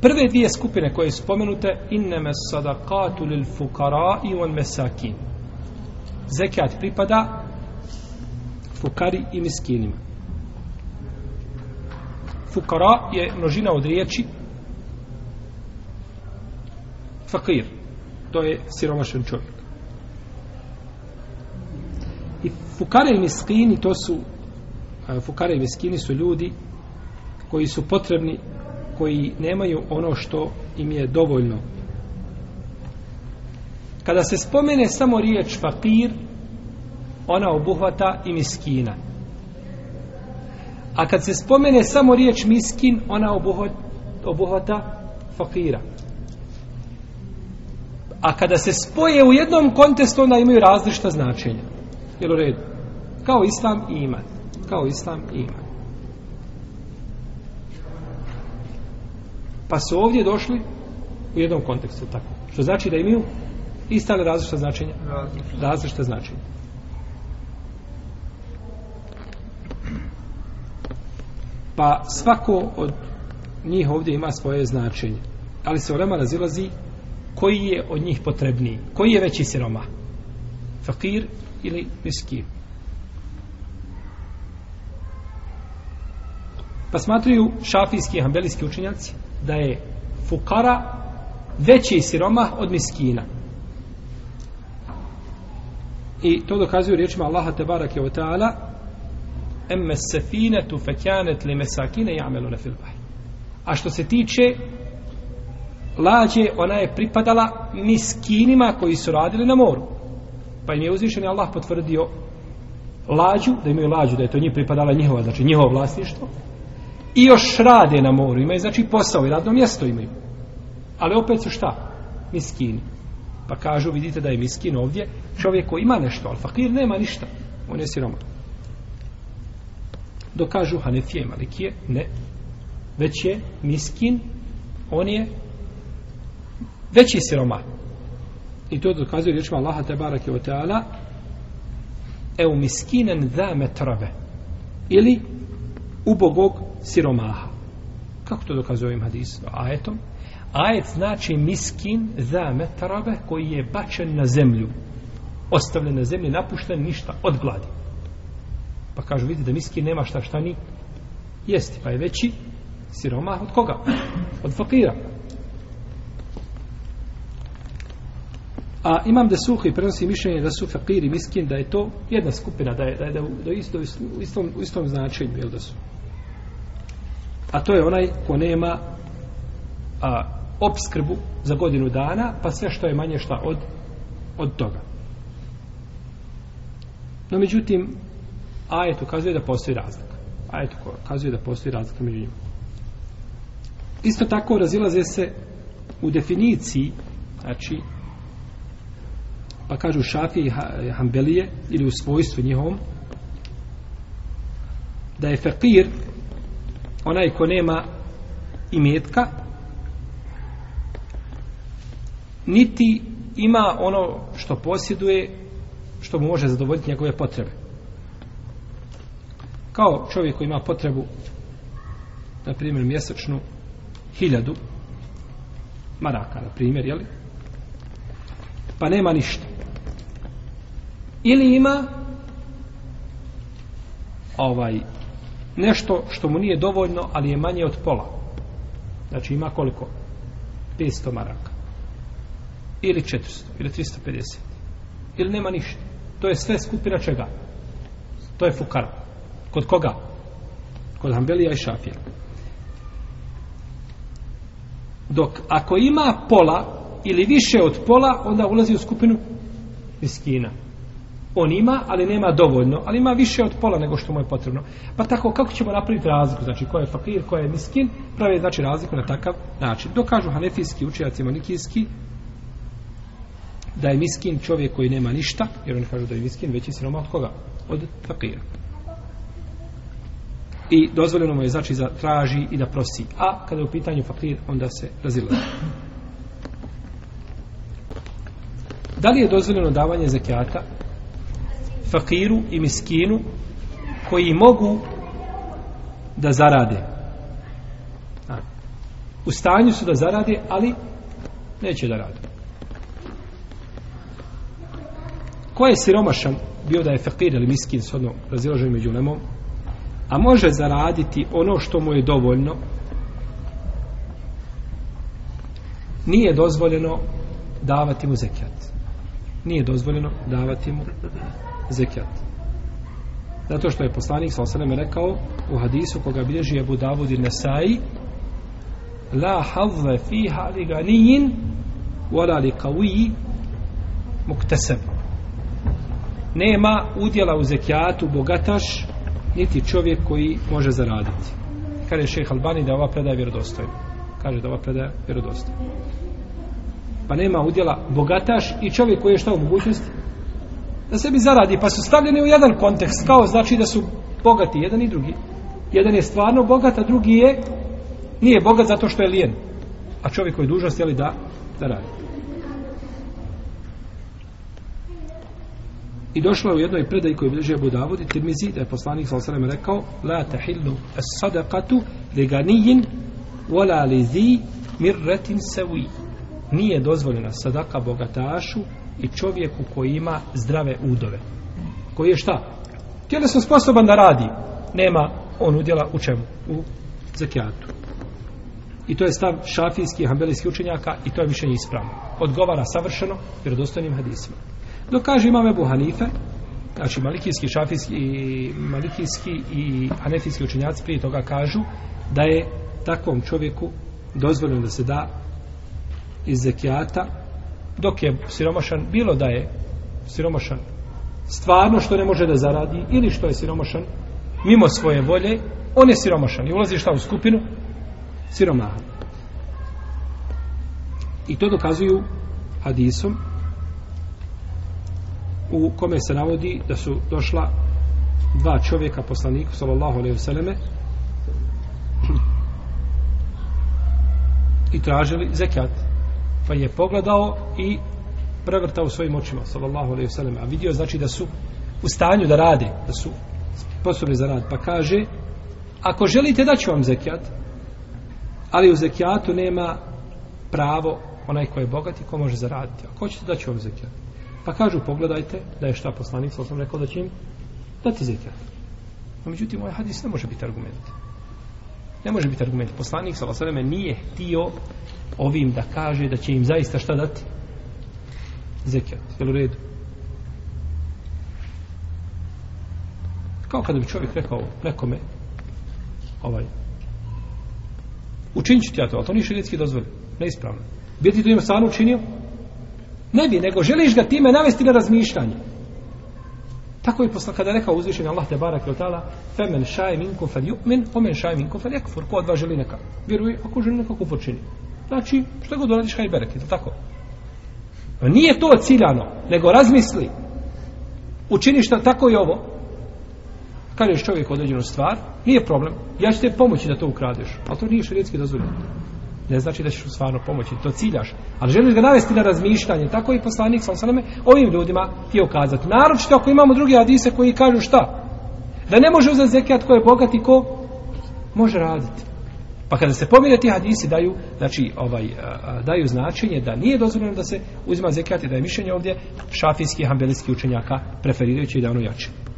Prve dvije skupine koje su spomenute inneme sadakatu lil fukara i on mesakin. Zekat pripada fukari i miskinima. Fukara je množina od riječi fakir. To je siromašan čovjek. I fukare i miskini to su eh, fukare i miskini su ljudi koji su potrebni koji nemaju ono što im je dovoljno. Kada se spomene samo riječ fakir, ona obuhvata i miskina. A kad se spomene samo riječ miskin, ona obuhvata, obuhvata fakira. A kada se spoje u jednom kontestu, onda imaju različita značenja. Jel u redu? Kao islam i iman. Kao islam i iman. Pa su ovdje došli u jednom kontekstu tako. Što znači da imaju ista li različita značenja? Različita. Različita značenja. Pa svako od njih ovdje ima svoje značenje. Ali se vrema razilazi koji je od njih potrebniji. Koji je veći siroma? Fakir ili miskin? Pa smatruju šafijski i hambelijski učenjaci da je fukara veći siromah od miskina. I to dokazuju riječima Allaha tebarake wa ta'ala emme sefinetu fekjanet li mesakine jamelu na filbaj. A što se tiče lađe, ona je pripadala miskinima koji su radili na moru. Pa im je uzvišen Allah potvrdio lađu, da imaju lađu, da je to njih pripadala njihova, znači njihovo vlasništvo, i još rade na moru, imaju znači posao i radno mjesto imaju. Ali opet su šta? Miskini. Pa kažu, vidite da je miskin ovdje čovjek koji ima nešto, ali fakir nema ništa. On je siroma. Dokažu Hanefije Malikije, ne. Već je miskin, on je veći siroma. I to dokazuje riječima Allaha te barake o teala eu miskinen da metrave ili ubogog siromaha. Kako to dokazuje ovim hadisom? Ajetom. Ajet znači miskin za metrabe koji je bačen na zemlju. Ostavljen na zemlji, napušten, ništa, od gladi. Pa kažu, vidite da miskin nema šta šta ni jesti. Pa je veći siromah od koga? Od fakira. A imam da suhi prenosi mišljenje da su fakiri miskin, da je to jedna skupina, da je, da je, da je, da je isto, u, istom, u istom značenju, jel da su? A to je onaj ko nema a, obskrbu za godinu dana, pa sve što je manje šta od, od toga. No, međutim, ajet ukazuje da postoji razlika. Ajet ukazuje da postoji razlika među njima. Isto tako razilaze se u definiciji, znači, pa kažu šafije i hambelije, ili u svojstvu njihovom, da je fakir onaj ko nema imetka niti ima ono što posjeduje što mu može zadovoljiti njegove potrebe kao čovjek koji ima potrebu na primjer mjesečnu hiljadu maraka na primjer jeli? pa nema ništa ili ima ovaj nešto što mu nije dovoljno, ali je manje od pola. Znači ima koliko? 500 maraka. Ili 400, ili 350. Ili nema ništa. To je sve skupina čega? To je fukara. Kod koga? Kod Hanbelija i Šafija. Dok ako ima pola ili više od pola, onda ulazi u skupinu miskina on ima, ali nema dovoljno, ali ima više od pola nego što mu je potrebno. Pa tako, kako ćemo napraviti razliku? Znači, ko je fakir, ko je miskin, pravi znači razliku na takav način. Dokažu hanefijski učenjaci monikijski da je miskin čovjek koji nema ništa, jer oni kažu da je miskin veći siroma od koga? Od fakira. I dozvoljeno mu je znači da traži i da prosi. A kada je u pitanju fakir, onda se razilazi. Da li je dozvoljeno davanje zakijata fakiru i miskinu koji mogu da zarade. A. u stanju su da zarade, ali neće da rade. Ko je siromašan, bio da je fakir ili miskin, shodno razilaženje među lemom, a može zaraditi ono što mu je dovoljno, nije dozvoljeno davati mu zekijat. Nije dozvoljeno davati mu zekijat. Zato što je poslanik sa osanem rekao u hadisu koga bilježi Abu Davud i Nesai La havve fiha li ganijin wala li kaviji mukteseb. Nema udjela u zekijatu bogataš niti čovjek koji može zaraditi. Kaže šejh Albani da ova predaja vjerodostojna. Kaže da ova predaja vjerodostojna. Pa nema udjela bogataš i čovjek koji je šta u mogućnosti da sebi zaradi, pa su stavljeni u jedan kontekst, kao znači da su bogati jedan i drugi. Jedan je stvarno bogat, a drugi je nije bogat zato što je lijen. A čovjek koji je dužnost, jeli da, da radi. I došlo je u jednoj predaji koju bliže Abu Davud i Tirmizi, da je poslanik sa osaleme rekao La tahillu as sadakatu li ganijin wala li zi mirretin sawi. Nije dozvoljena sadaka bogatašu i čovjeku koji ima zdrave udove. Koji je šta? Tjelesno sposoban da radi. Nema on udjela u čemu? U zakijatu. I to je stav šafijskih i hambelijskih učenjaka i to je mišljenje ispravno. Odgovara savršeno vjerodostojnim hadisima. Dok kaže imam Ebu Hanife, znači malikijski, šafijski, i malikijski i hanefijski učenjaci prije toga kažu da je takvom čovjeku dozvoljeno da se da iz zekijata dok je siromašan, bilo da je siromašan stvarno što ne može da zaradi ili što je siromašan mimo svoje volje, on je siromašan i ulazi šta u skupinu siromaha. I to dokazuju hadisom u kome se navodi da su došla dva čovjeka poslaniku sallallahu alejhi ve selleme i tražili zekat pa je pogledao i prevrtao svojim očima sallallahu alejhi ve sellem a vidio znači da su u stanju da rade da su sposobni za rad pa kaže ako želite da ću vam zekat ali u zekijatu nema pravo onaj ko je bogat i ko može zaraditi ako hoćete da ću vam zekat Pa kažu, pogledajte, da je šta poslanik, sam rekao da će im dati zekijat. No, međutim, ovaj hadis ne može biti argument. Ne može biti argument. Poslanik, sa vasareme, nije htio ovim da kaže da će im zaista šta dati? Zekijat. Jel u redu? Kao kada bi čovjek rekao nekome ovaj učinit ću ti ja to, ali to nije širijetski. Neispravno. Bi ti to ima stvarno učinio? Ne bi, nego želiš ga time navesti na razmišljanje. Tako je posla, kada je rekao uzvišenje Allah te barak i taala: femen šaj minkum fel yu'min, omen šaj minkum fel yakfur. Ko od vas želi neka? Vjeruje, ako želi neka kufur čini. Znači, što god uradiš, haj berek, je tako? Nije to ciljano, nego razmisli. Učini šta, tako je ovo. Kažeš čovjek određenu stvar, nije problem. Ja ću te pomoći da to ukradeš. Ali to nije šarijetski dozvoljeno ne znači da ćeš mu stvarno pomoći, to ciljaš. Ali želiš ga navesti na razmišljanje, tako i poslanik sa osaname, ovim ljudima ti ukazati. Naročito ako imamo druge hadise koji kažu šta? Da ne može uzeti zekijat ko je bogat i ko može raditi. Pa kada se pomire ti hadisi daju, znači, ovaj, daju značenje da nije dozvoljeno da se uzima zekijat i da je mišljenje ovdje šafijski i hambelijski učenjaka preferirajući da ono jače.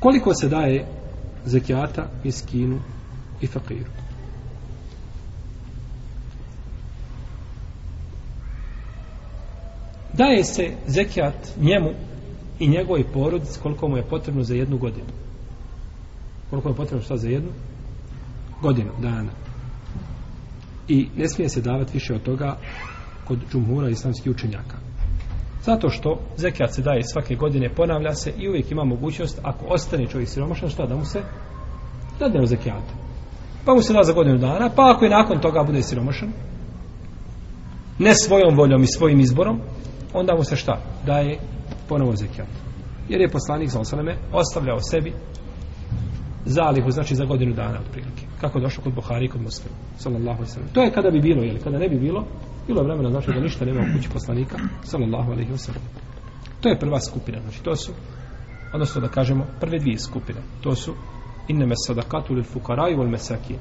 Koliko se daje zekijata miskinu i fakiru daje se zekijat njemu i njegovoj porodici koliko mu je potrebno za jednu godinu. Koliko mu je potrebno šta za jednu? Godinu dana. I ne smije se davati više od toga kod džumhura islamskih učenjaka. Zato što zekijat se daje svake godine, ponavlja se i uvijek ima mogućnost, ako ostane čovjek siromašan, šta da mu se dadne u zekijatu. Pa mu se da za godinu dana, pa ako je nakon toga bude siromašan, ne svojom voljom i svojim izborom, onda mu se šta? Daje ponovo zekijat. Jer je poslanik za osaleme ostavljao sebi zalihu, znači za godinu dana otprilike. kako je došlo kod Buhari i kod muslima sallallahu alaihi wasallam to je kada bi bilo ili kada ne bi bilo bilo je vremena znači da ništa nema u kući poslanika sallallahu alaihi wasallam. To je prva skupina znači to su odnosno da kažemo prve dvije skupine. To su inneme sadakatu lil fukaraju wal mesakin.